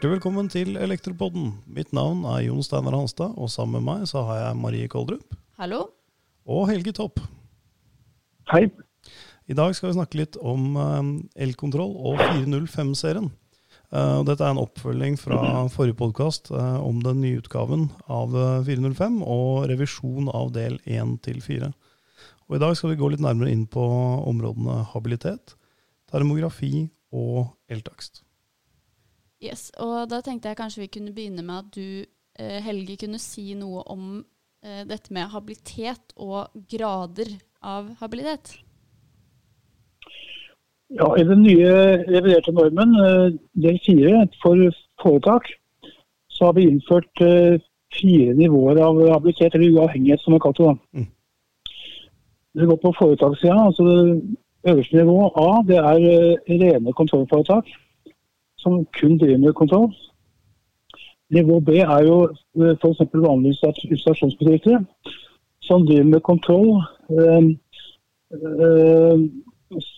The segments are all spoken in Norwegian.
Hjertelig velkommen til Elektropodden. Mitt navn er Jon Steinar Hanstad, og sammen med meg så har jeg Marie Koldrup Hallo. og Helge Topp. Hei. I dag skal vi snakke litt om eh, elkontroll og 405-serien. Eh, Dette er en oppfølging fra forrige podkast om den nye utgaven av eh, 405 og revisjon av del 1 til 4. Og I dag skal vi gå litt nærmere inn på områdene habilitet, termografi og eltakst. Yes, og da tenkte jeg kanskje vi kunne begynne med at du, eh, Helge, kunne si noe om eh, dette med habilitet og grader av habilitet. Ja, I den nye reviderte normen, eh, del fire for foretak, så har vi innført fire nivåer av habilitet, eller uavhengighet, som vi kaller det. da. Mm. Det går på foretakssida. altså Øverste nivå A det er rene kontrollforetak som kun driver med kontroll. Nivå B er jo eh, f.eks. vanlige installasjonsbedrifter som driver med kontroll eh, eh,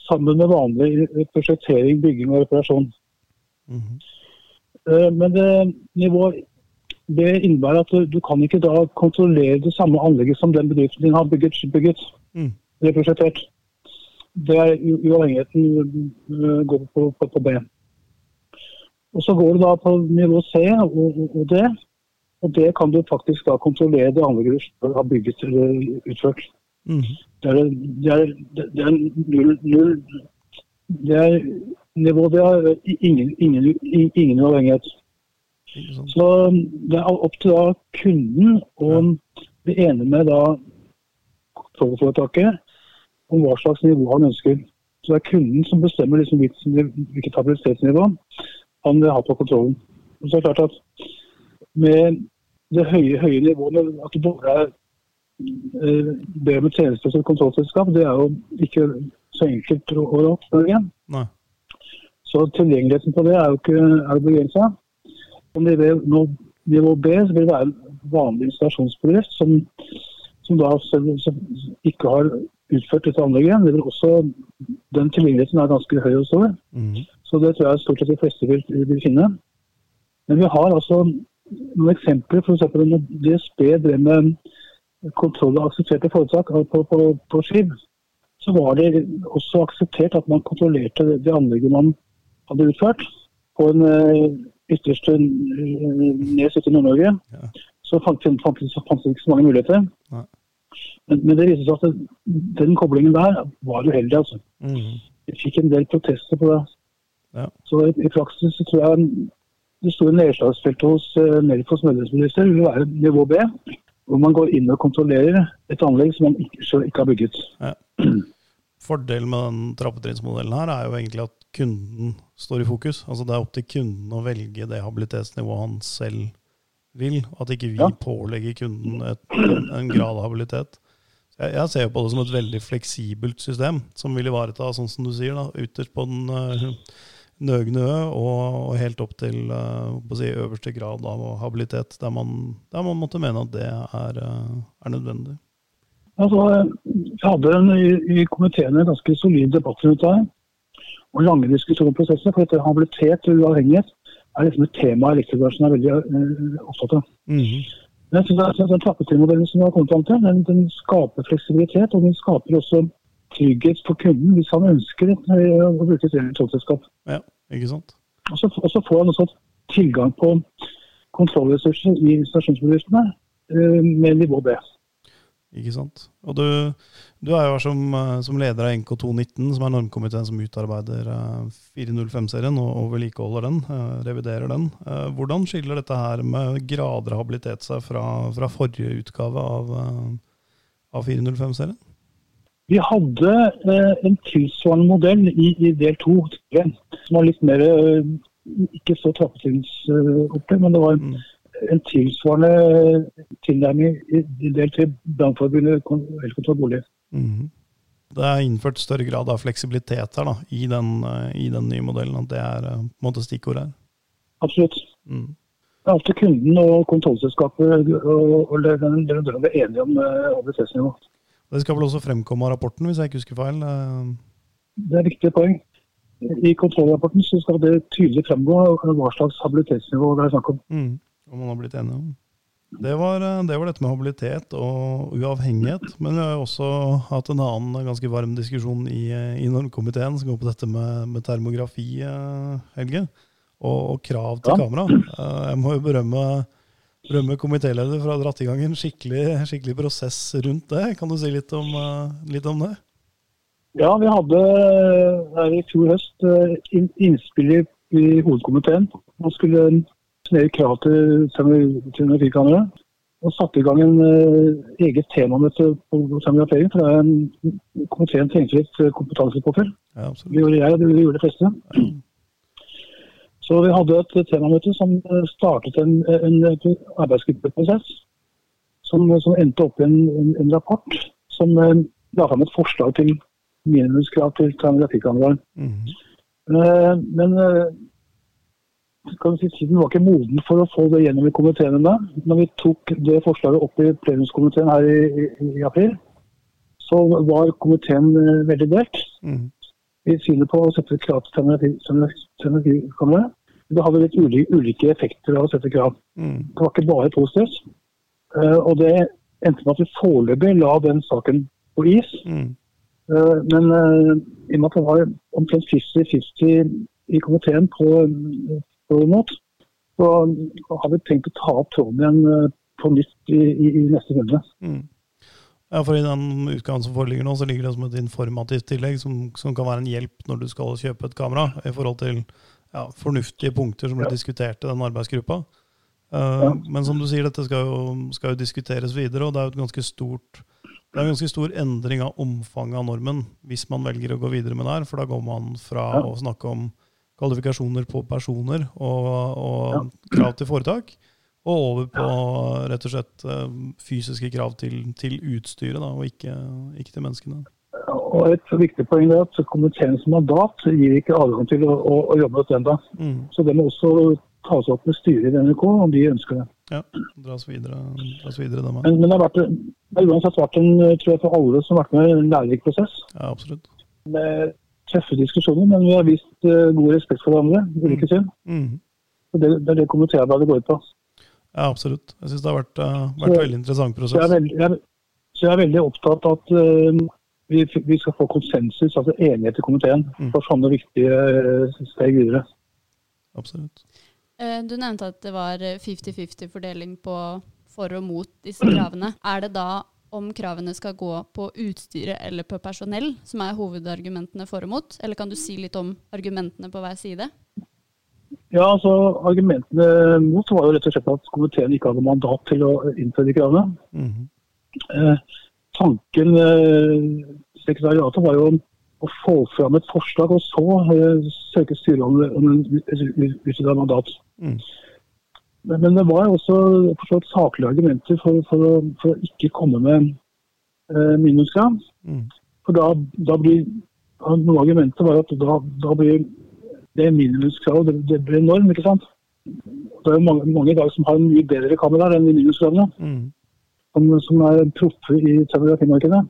sammen med vanlig prosjektering, bygging og reparasjon. Mhm. Eh, Men det, nivå B innebærer at du, du kan ikke da kontrollere det samme anlegget som den bedriften din har bygget, bygget Mm. eller. Det er uavhengigheten går på, på, på B. Og Så går du da på nivå C og, og, og D. Og det kan du faktisk da kontrollere det anlegget du har bygget eller utført. Mm. Det er, det er, det er null, null Det er nivå det er ingen, ingen, ingen uavhengighet. Så det er opp til da kunden å bli enig med da kontrollforetaket om hva slags nivå han ønsker. Så det er kunden som bestemmer liksom hvilket, hvilket habilitetsnivå han vil ha på kontrollen. Og så er det klart at med det høye, høye nivået, at det bare er det med tjenester som kontrollselskap, det er jo ikke så enkelt å oppdage. Så tilgjengeligheten på det er jo ikke er begrensa. Nivå, nivå B så vil det være en vanlig installasjonsbedrift som, som da selv, som ikke har utført dette anlegget. Det vil også, den tilgjengeligheten er ganske høy og stor, Mhm. Så det tror jeg stort sett de fleste vil, vil finne. Men vi har altså noen eksempler. F.eks. når DSB drev med kontroll av aksepterte foretak på, på, på Skiv, så var det også akseptert at man kontrollerte det, det anlegget man hadde utført på en eh, ytterste eh, nes ute i Nord-Norge. Ja. Så fantes fant, fant, det ikke så mange muligheter. Ja. Men, men det viste seg at det, den koblingen der var uheldig. altså. Mhm. Vi fikk en del protester på det. Ja. Så i, i praksis så tror jeg det store nedslagsfeltet hos uh, Melfos medlemsbedrifter vil være nivå B, hvor man går inn og kontrollerer et anlegg som man ikke, selv ikke har bygget. Fordelen med den trappetrinnsmodellen her er jo egentlig at kunden står i fokus. Altså Det er opp til kunden å velge det habilitetsnivået han selv vil. At ikke vi Ja. pålegger kunden et, en, en grad av habilitet. Jeg, jeg ser på det som et veldig fleksibelt system, som vil ivareta, sånn som du sier, da, ytterst på den uh, nøgne og, og helt opp til uh, si, øverste grad av habilitet, der man, der man måtte mene at det er, uh, er nødvendig. Altså, vi hadde en, i, i komiteen en ganske solid debatt rundt det. Og lange diskusjonsprosesser. For dette habilitet og uavhengighet er liksom et tema elektrobransjen er veldig uh, opptatt av. Mhm. Men jeg synes at Den trappetrinnmodellen som vi har kommet fram til, den, den skaper fleksibilitet. Og den skaper også trygghet for kunden hvis han ønsker eh, å bruke et kontrollselskap. Ja, ikke sant? Og så, og så får han også tilgang på kontrollressurser i installasjonsbedriftene eh, med nivå B. Ikke sant. Og du, du er jo her som, eh, som leder av NK219, som er normkomiteen som utarbeider eh, 405-serien og, og vedlikeholder den, eh, reviderer den. Eh, Hvordan skiller dette her med grader av habilitet seg fra, fra forrige utgave av, eh, av 405-serien? Vi hadde eh, en tilsvarende modell i, i del to, som var litt mer eh, ikke så trappetrinnsopplevd, men det var en, Mm. en tilsvarende tilnærming i, del tre Brannforbundet elkontroll bolig. Mhm. Det er innført større grad av fleksibilitet her da, i den, eh, i den nye modellen. At det er på en måte stikkord her. Absolutt. Mm. Det er alltid kunden og kontrollselskapet og, og leverandøren er enige om habilitetsnivå. Det skal vel også fremkomme av rapporten, hvis jeg ikke husker feil. Eh, Det er et viktig poeng. I kontrollrapporten så skal det tydelig fremgå hva slags habilitetsnivå det er snakk om. Mm. Om man har blitt enige om. Det var, eh, det var dette med habilitet og uavhengighet. Men vi har også hatt en annen ganske varm diskusjon i, i normkomiteen som går på dette med, med termografi, eh, Helge. Og, og krav til Ja. kamera. Jeg må jo berømme, berømme komitéleder for å ha dratt i gang en skikkelig, skikkelig prosess rundt det. Kan du si litt om, eh, litt om det? Ja, vi hadde eh, her i fjor høst eh, innspill i, hovedkomiteen. Man skulle snere krav til termografikamera. Og satte i gang en eget temamøte på termografering. For det er en, komiteen trengte litt kompetanse på før. Ja, Det gjorde jeg, og det gjorde de fleste. Så vi hadde et temamøte som eh, startet en, en arbeidsgruppeprosess. Som, som endte opp i en, en, en rapport som eh, la fram et forslag til minimumskrav til termografikameraer. Mm. Eh, men eh, si, tiden var ikke moden for å få det gjennom i komiteen ennå. Når vi tok det forslaget opp i plenumskomiteen her i, i, i april, så var komiteen eh, veldig delt. Mhm. Vi finner på å sette krav til termografikamera. Det hadde litt ulike, ulike effekter av å sette krav. Mm. Det var ikke bare positivt. Uh, og det endte med at vi foreløpig la den saken på is. Mm. Uh, Men uh, i og med at det var omtrent 50-50 i komiteen på, på remote, så har vi tenkt å ta opp tråden igjen på nytt i, i, i neste runde. Mm. Ja, for I den utgaven som foreligger nå, så ligger det som et informativt tillegg som, som kan være en hjelp når du skal kjøpe et kamera, i forhold til ja, fornuftige punkter som ble Ja. diskutert i den arbeidsgruppa. Uh. Men som du sier, dette skal jo, skal jo diskuteres videre, og det er jo et ganske stort det er en ganske stor endring av omfanget av normen hvis man velger å gå videre med det her. For da går man fra å snakke om kvalifikasjoner på personer og, og krav til foretak, og over på rett og slett eh, fysiske krav til, til utstyret, da, og ikke, ikke til menneskene. Og Et viktig poeng er at komiteens mandat gir ikke adgang til å, å, å jobbe med dette. Mm. Så det må også tas opp med styret i NRK om de ønsker det. Ja, dras videre, dras videre da. Men, men det har, vært, det har uansett vært en, tror jeg, for alle som har vært med, en lærerik prosess. Ja, absolutt. Med tøffe diskusjoner, men vi har vist eh, god respekt for hverandre. ulike syn. Mm. Det, det er det komitéarbeidet går ut på. Ja, absolutt. Jeg syns det har vært, uh, vært Så- veldig interessant Så jeg, er prosess. veldig, jeg, så jeg er veldig opptatt av at eh, vi, vi skal få konsensus, altså enighet i komiteen, Mm. for sånne viktige eh, steg videre. Absolutt. Eh, Du nevnte at det var eh, 50-50 fordeling på for og mot disse kravene. Er det da om kravene skal gå på utstyret eller på personell, som er hovedargumentene for og mot? Eller kan du si litt om argumentene på hver side? Ja, altså Argumentene mot var jo rett og slett at komiteen ikke hadde mandat til å innføre de kravene. Mhm. Eh, tanken eh, sekretariatet var jo å få fram et forslag, og så eh, søke styret om, om en utvidet mandat. Mm. Men, men det var jo også forstått, saklige argumenter for, for, å, for å ikke komme med eh, minimumskrav. Mm. For da, da blir Noe av argumentet var at da, da blir det minimumskravet det, det blir norm, ikke sant. Det er jo mange, mange i dag som har en mye bedre kamera enn minimumskravene Mm. Som, som er proffe i termografimarkedet.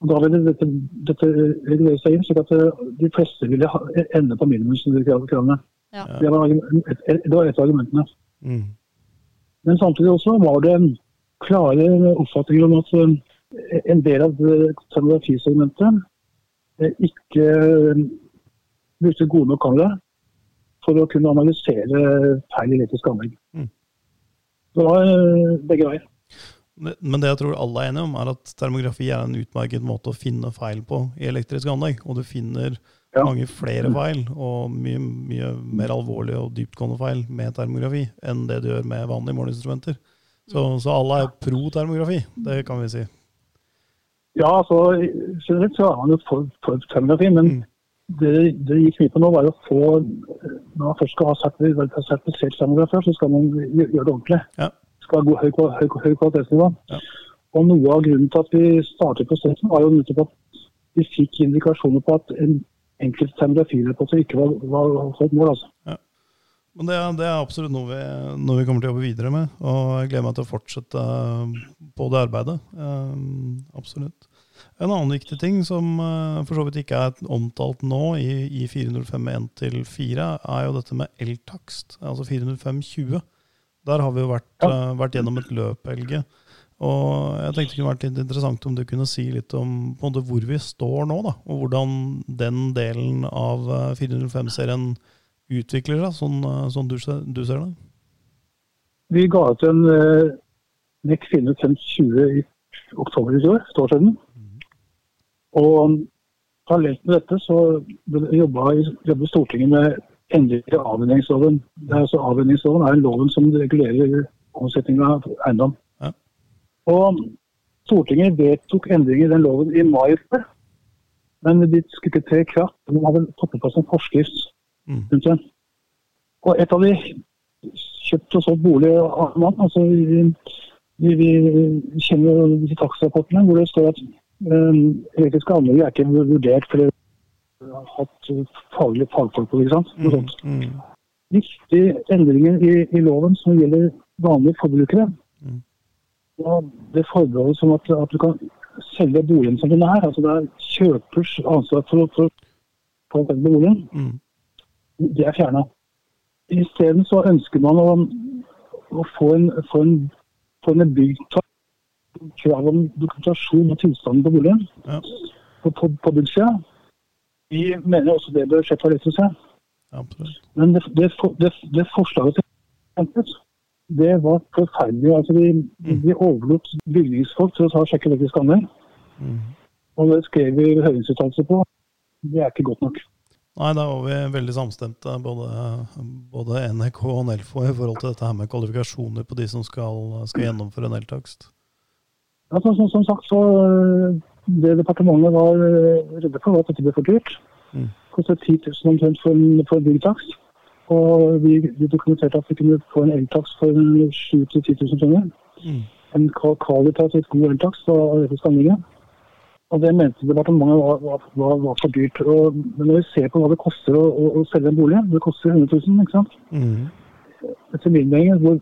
Og Da ville dette, dette regulere seg inn, slik at eh, de fleste ville ha, ende på minimumskravene. Ja. Det var, et, et, det var et av argumentene. Mm. Men samtidig også var det klare oppfatninger om at eh, en del av termografisegmentet eh, ikke brukte gode nok kamera for å kunne analysere feil i elektrisk anlegg. Mm. Det var begge veier. Men det jeg tror alle er enige om, er at termografi er en utmerket måte å finne feil på i elektriske anlegg. Og du finner Ja. mange flere feil, og mye, mye mer alvorlige og dyptgående feil med termografi enn det du gjør med vanlige måleinstrumenter. Så, så alle er pro termografi, det kan vi si. Ja, altså generelt så er man jo for, for termografi, men Mm. det det gikk mye på nå, var å få Når man først skal ha sertif- sertifisert termografi, så skal man gjøre det ordentlig. Ja. Skal ha høy, høy, høy kvalitetsnivå. Ja. Og noe av grunnen til at vi startet prosessen, var jo nettopp at vi fikk indikasjoner på at en enkelt termografireporter ikke var, var holdt mål. altså. Men det, er- det er absolutt noe vi, noe vi kommer til å jobbe videre med, og jeg gleder meg til å fortsette på det arbeidet. Um, absolutt. En annen viktig ting som uh, for så vidt ikke er omtalt nå i, i 405 1-4, er jo dette med eltakst, altså 405-20. Der har vi jo vært, uh, vært gjennom et løp, Helge. Og jeg tenkte det kunne vært litt interessant om du kunne si litt om måte, hvor vi står nå, da, og hvordan den delen av 405-serien utvikler seg, sånn, sånn du, du, ser det? Vi ga ut en uh, NEC 405-20 i oktober i år, et år siden. Og parallelt med dette så jobba Stortinget med endringer i avhendingsloven. Altså, avhendingsloven er loven som regulerer omsetning av eiendom. Ja. Og Stortinget vedtok endringer i den loven i mai før. Men de skulle ikke tre i kraft. De hadde fått på plass en forskrift. Mm. Og et av de kjøpt og solgt bolig av mann. Altså, vi, vi, vi kjenner disse takstrapportene hvor det står at Um, elektriske anlegg er ikke vurdert for ha hatt faglige fagfolk på ikke sant? Mm, mm. Viktige endringer i, i, loven som gjelder vanlige forbrukere. Mm. Og det forbeholdet som at, at, du kan selge boligen som den er. altså Det er kjøpers ansvar for, for, for den boligen. Mm. Det er fjerna. Isteden så ønsker man å, å få en, få en, få en krav om dokumentasjon av tilstanden på boligen ja. på, på, på. Vi mener også det bør skje på elektrosida. Men det, det, det, det, forslaget til det var forferdelig. Altså, vi, mm. vi overlot bygningsfolk til å ta sjekke elektrisk anlegg. Mm. Og det skrev vi høringsuttalelse på. Det er ikke godt nok. Nei, da var vi veldig samstemte, både, både NRK og Nelfo, i forhold til dette her med kvalifikasjoner på de som skal, skal gjennomføre en eltakst. Ja, som, som, sagt, så Det departementet var eh, redde for, var at dette ble for dyrt. Mm. Kostet 10 000 omtrent for en, for byggtakst. Og vi, vi, dokumenterte at vi kunne få en eltakst for 7 000-10 000 kroner. Mm. En kvalitativt god eltakst av dette skanningen. Og det mente departementet var, var, var, var, for dyrt. Og, når vi ser på hva det koster å, å, å selge en bolig, det koster 100 000, ikke sant. Mm. Etter min mening, hvor,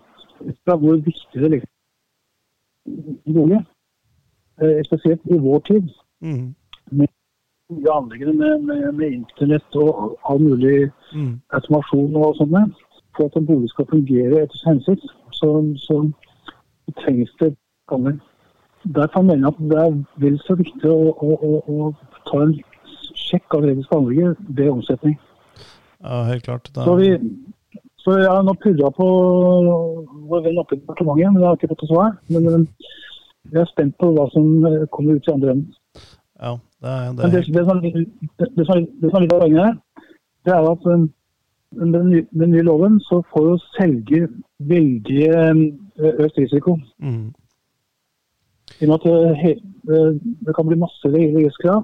hvor viktig det ligger i bolig. Eh, spesielt i vår tid. Mm. Med anleggene med, med, med, internett og all mulig mm. automasjon og sånn. For at en bolig skal fungere etter sin hensikt, så, så, trengs det anlegg. Derfor mener jeg at det er vel så viktig å, å, å, å ta en sjekk av regelske anlegget ved omsetning. Ja, helt klart. Så, vi, så jeg har nå purra på vår venn oppe i departementet, men jeg har ikke fått noe svar. Men jeg er spent på hva som eh, kommer ut i andre enden. Ja, det, er, det, er det, det, som, det, det, som, er litt av poenget her, det er at um, den, nye, den nye loven så får jo selger veldig um, økt risiko. Mm. I og med at he, det kan bli masse regjeringskrav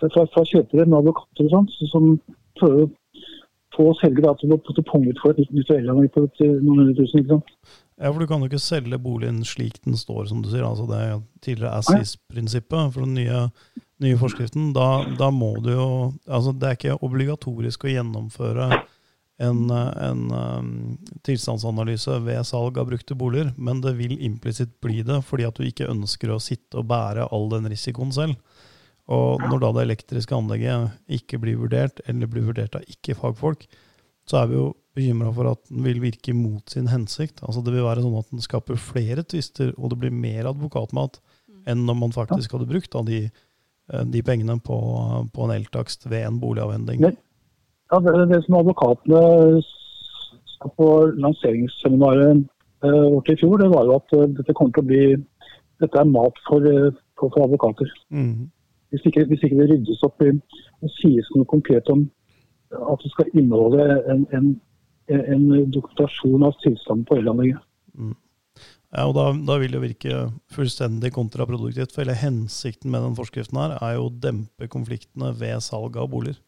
fra, fra kjøpere med advokater og sånt, som prøver å få da, til å punge ut for et nytt, elanlegg på noen hundre tusen. ikke sant? Ja, for du kan jo ikke selge boligen slik den står, som du sier. Altså det er tidligere assis-prinsippet for den nye, nye forskriften. Da, da, må du jo Altså det er ikke obligatorisk å gjennomføre en, en um, tilstandsanalyse ved salg av brukte boliger, men det vil implisitt bli det fordi at du ikke ønsker å sitte og bære all den risikoen selv. Og når da det elektriske anlegget ikke blir vurdert, eller blir vurdert av ikke-fagfolk, så er vi jo bekymra for at den vil virke mot sin hensikt. Altså Det vil være sånn at den skaper flere tvister, og det blir mer advokatmat enn når man faktisk hadde brukt de, eh, de, pengene på, på en eltakst ved en boligavhending. Ja, det, det som advokatene sa på lanseringsseminaret eh, vårt i fjor, det var jo at eh, dette kommer til å bli dette er mat for, for, for advokater. Mm. Hvis, ikke, hvis ikke det ryddes opp og sies noe konkret om at det skal inneholde en, en en dokumentasjon av tilstanden på elanlegget. Mm. Ja, og da, da, vil det virke fullstendig kontraproduktivt. For hele hensikten med den forskriften her er jo å dempe konfliktene ved salg av boliger.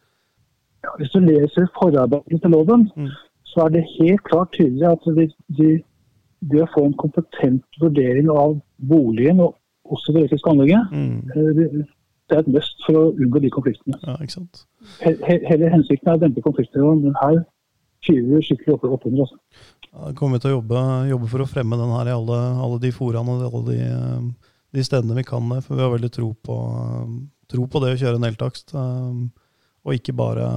Ja, hvis du leser forarbeidene til loven, mm. så er det helt klart tydelig at de, de, det å få en kompetent vurdering av boligen, og også det elektriske anlegget, mm. Eh, det er et must for å unngå de konfliktene. Ja, ikke sant? Hele hensikten er å dempe konflikter. men her fyrer skikkelig opp, oppunder. Altså. Ja, kommer vi til å jobbe, jobbe, for å fremme den her i alle, alle de foraene og alle de, de stedene vi kan det. For vi har veldig tro på, tro på det å kjøre en eltakst. Og ikke bare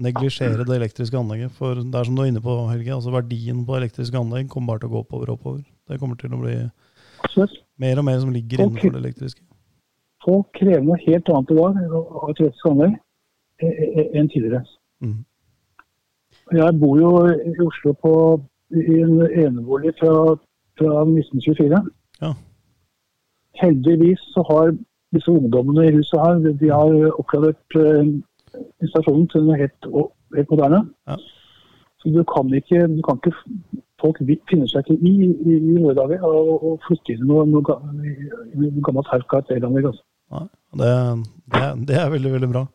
neglisjere det elektriske anlegget. For det er som du er inne på, Helge, altså verdien på elektriske anlegg kommer bare til å gå oppover og oppover. Det kommer til å bli mer og mer som ligger innenfor det elektriske. Folk krever noe helt annet i dag av et elektrisk anlegg enn tidligere. Mm. Jeg bor jo i Oslo på, i en enebolig fra, fra 1924. Ja. Heldigvis så har disse ungdommene i huset her de har oppgradert uh, installasjonen til noe helt, helt moderne. Ja. Så du kan ikke, du kan ikke Folk finner seg ikke i i, i våre dager å flytte inn noe, noe, noe gammelt herka et elanlegg. Altså. Det, det, det, er veldig, veldig bra.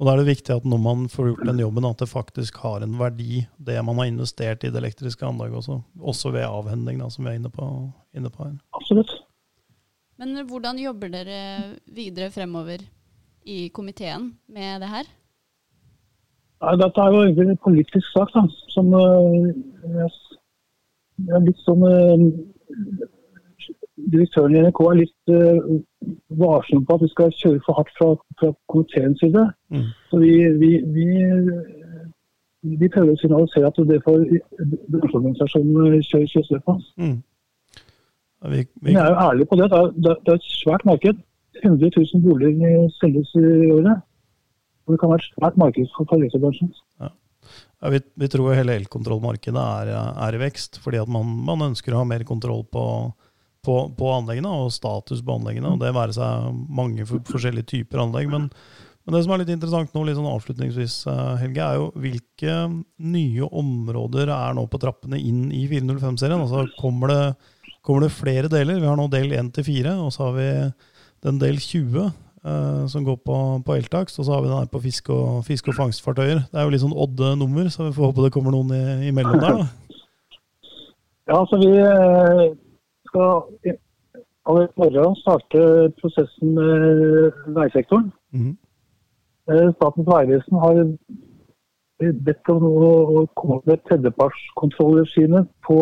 Og da er det viktig at når man får gjort den jobben, at det faktisk har en verdi, det man har investert i det elektriske anlegget også. Også ved avhending, da, som vi er inne på, inne på her. Absolutt. Men hvordan jobber dere videre fremover i komiteen med det her? Nei, dette er jo egentlig en politisk sak, da, som uh, er litt sånn uh, Direktøren i NRK er litt uh, varsom på at vi skal kjøre for hardt fra, fra komiteens side. Mm. Så vi, vi, vi, vi, prøver å signalisere at det får bransjeorganisasjonene kjøre kjøresløp på. Mm. Vi, vi... jeg er jo ærlig på det. Det er, det er, et svært marked. 100 000 boliger selges i året. Og det kan være et svært marked for fabrikkbransjen. Ja. Ja, vi, vi, tror hele elkontrollmarkedet er, er, i vekst, fordi at man, man, ønsker å ha mer kontroll på på, på, anleggene og status på anleggene. og Det være seg mange for, forskjellige typer anlegg. Men, men, det som er litt interessant nå, litt sånn avslutningsvis, eh, Helge, er jo hvilke nye områder er nå på trappene inn i 405-serien? Altså kommer det, kommer det, flere deler? Vi har nå del 1 til 4, og så har vi den del 20. Uh, som går på, på eltakst, og så har vi den her på fisk og, fisk og fangstfartøyer. Det er jo litt sånn Odde-nummer, så vi får håpe det kommer noen i, imellom der. da. Ja, så vi, skal i morgen starte prosessen med veisektoren. Mm. Statens vegvesen har bedt om å komme med et tredjepartskontrollregime på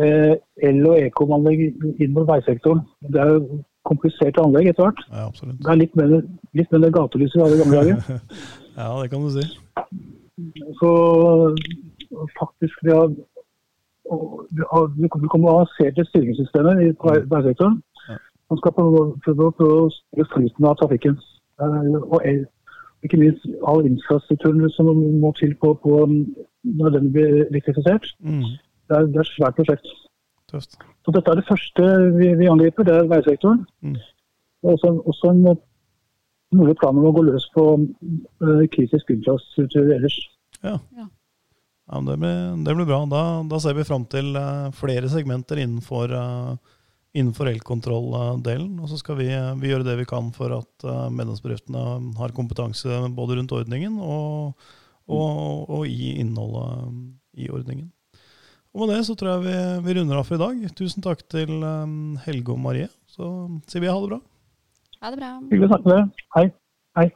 eh, el- og ekom-anlegg inn mot veisektoren. Det er jo kompliserte anlegg etter hvert. Ja, det er litt mer, litt mer gatelys i alle gamle dager. ja, det kan du si. Så faktisk vi har vi kommer avanserte styringssystemer i veisektoren Man skal prøve å styre flyten av trafikken. Eh, og ikke minst all infrastrukturen som må til på, på når den blir elektrifisert. Mm. Det, er, det er et svært prosjekt. Tøft. Så dette er det første vi, vi angriper, det er veisektoren. Mm. Det er også, også en mulig plan om å gå løs på uh, kritisk infrastruktur ellers. Ja. ja. Ja, det, blir, det, blir, bra. Da, da ser vi fram til uh, flere segmenter innenfor, uh, innenfor elkontrolldelen. Og så skal vi, vi, gjøre det vi kan for at medlemsbedriftene har kompetanse både rundt ordningen og, og, og i innholdet i ordningen. Og med det så tror jeg vi, vi runder av for i dag. Tusen takk til Helge og Marie. Så sier vi ha det bra. Ha det bra. Hyggelig å snakke med dere. Hei. Hei.